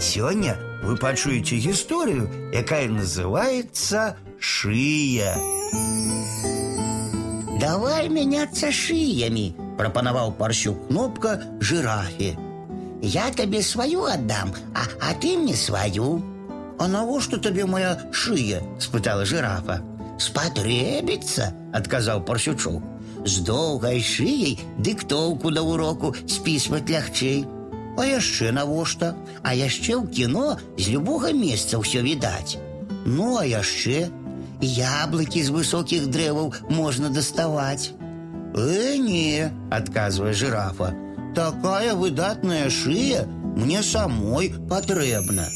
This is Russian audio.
Сёння вы пачуеце гісторыю, якая называется шия. Давай меняться шиями, пропоновал Парсюк Кнопка жирафе. Я тебе свою отдам, а, а ты мне свою. А навошта тебе моя шия? спытала жирафа. Спотребится, отказал Парсючок. З доўгай шыяй дыктоўку да уроку спісваць лягчэй. А яшчэ навошта? А яшчэ ў кіно з любога месца ўсё відаць. Ну а яшчэ яблыкі з высокіх дрэваў можна даставаць. Э, не, адказвае жирафа. Такая выдатная шыя мне самой патрэбна.